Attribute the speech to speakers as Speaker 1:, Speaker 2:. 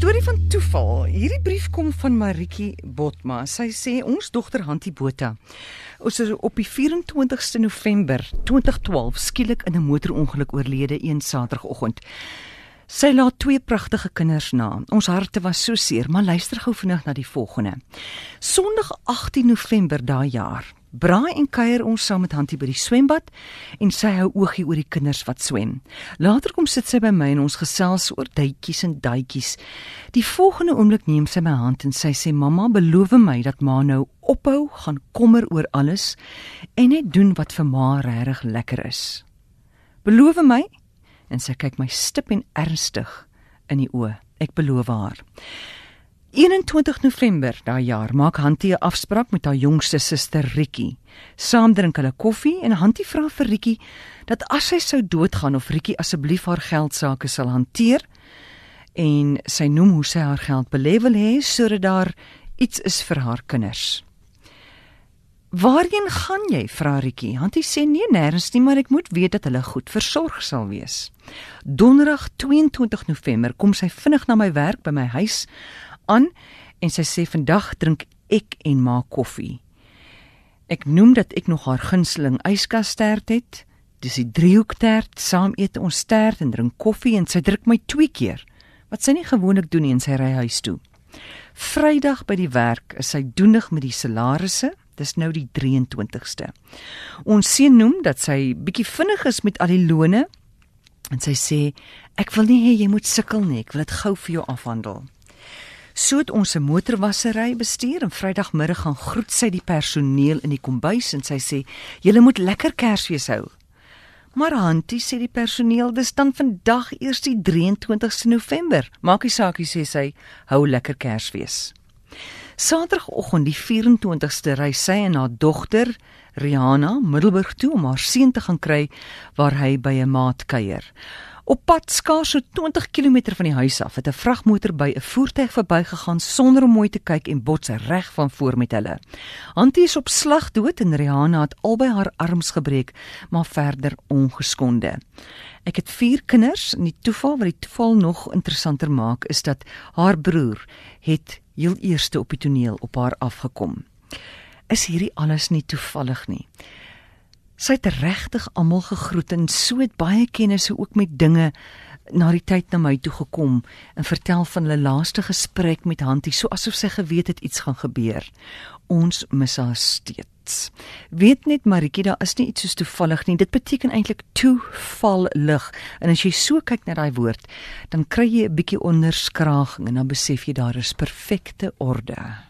Speaker 1: storie van toeval. Hierdie brief kom van Maritjie Botma. Sy sê ons dogter Hantie Botha ons is op die 24ste November 2012 skielik in 'n motorongeluk oorlede een Saterdagoggend. Sy laat twee pragtige kinders na. Ons harte was so seer, maar luister gou vinnig na die volgende. Sondag 18 November daai jaar Braai en kuier ons saam met Hantie by die swembad en sy hou oogie oor die kinders wat swem. Later kom sit sy by my en ons gesels oor duitjies en duitjies. Die volgende oomblik neem sy my hand en sy sê: "Mamma, beloof my dat ma nou ophou gaan kommer oor alles en net doen wat vir ma regtig lekker is." Beloof my? En sy kyk my stip en ernstig in die oë. Ek beloof haar. 21 November daai jaar maak Hantie 'n afspraak met haar jongste suster Rikki. Saam drink hulle koffie en Hantie vra vir Rikki dat as sy sou doodgaan of Rikki asseblief haar geld sake sal hanteer en sy noem hoe sy haar geld belê wil hê sodat daar iets is vir haar kinders. Waarheen gaan jy? vra Rikki. Hantie sê nee, nêrens nie, maar ek moet weet dat hulle goed versorg sal wees. Donderdag 22 November kom sy vinnig na my werk by my huis aan en sy sê vandag drink ek en maak koffie. Ek noem dat ek nog haar gunsteling yskastert het. Dis die driehoektert. Saam eet ons stert en drink koffie en sy druk my twee keer. Wat sy nie gewoonlik doen nie in sy ry huis toe. Vrydag by die werk is sy doenig met die salarisse. Dis nou die 23ste. Ons seun noem dat sy bietjie vinnig is met al die lone en sy sê ek wil nie hê jy moet sukkel nie. Ek wil dit gou vir jou afhandel. So het ons 'n motorwassery bestuur en Vrydagmiddag gaan groet sy die personeel in die kombuis en sy sê: "Julle moet lekker Kersfees hou." Maar Hantie sê die personeel, dis dan vandag eers die 23ste November. Maak nie saak, sê sy, hou lekker Kersfees. Saterdagoggend die 24ste ry sy en haar dogter Rihanna Middelburg toe om haar seun te gaan kry waar hy by 'n maat kuier. Op pad skaars so 20 km van die huis af het 'n vragmotor by 'n voertuig verbygegaan sonder om mooi te kyk en bots reg van voor met hulle. Antie is op slag dood en Rihanna het albei haar arms gebreek, maar verder ongeskonde. Ek het 4 kinders en die toeval wat die toeval nog interessanter maak is dat haar broer het heel eerste op die toneel op haar afgekom. Is hierdie alles nie toevallig nie? Sy het regtig almal gegroet en so het baie kennisse ook met dinge na die tyd na my toe gekom en vertel van hulle laaste gesprek met Hantie, so asof sy geweet het iets gaan gebeur. Ons mis haar steeds. Weet net Maritjie, daar is nie iets soos toevallig nie. Dit beteken eintlik toevallig. En as jy so kyk na daai woord, dan kry jy 'n bietjie onderskraging en dan besef jy daar is perfekte orde.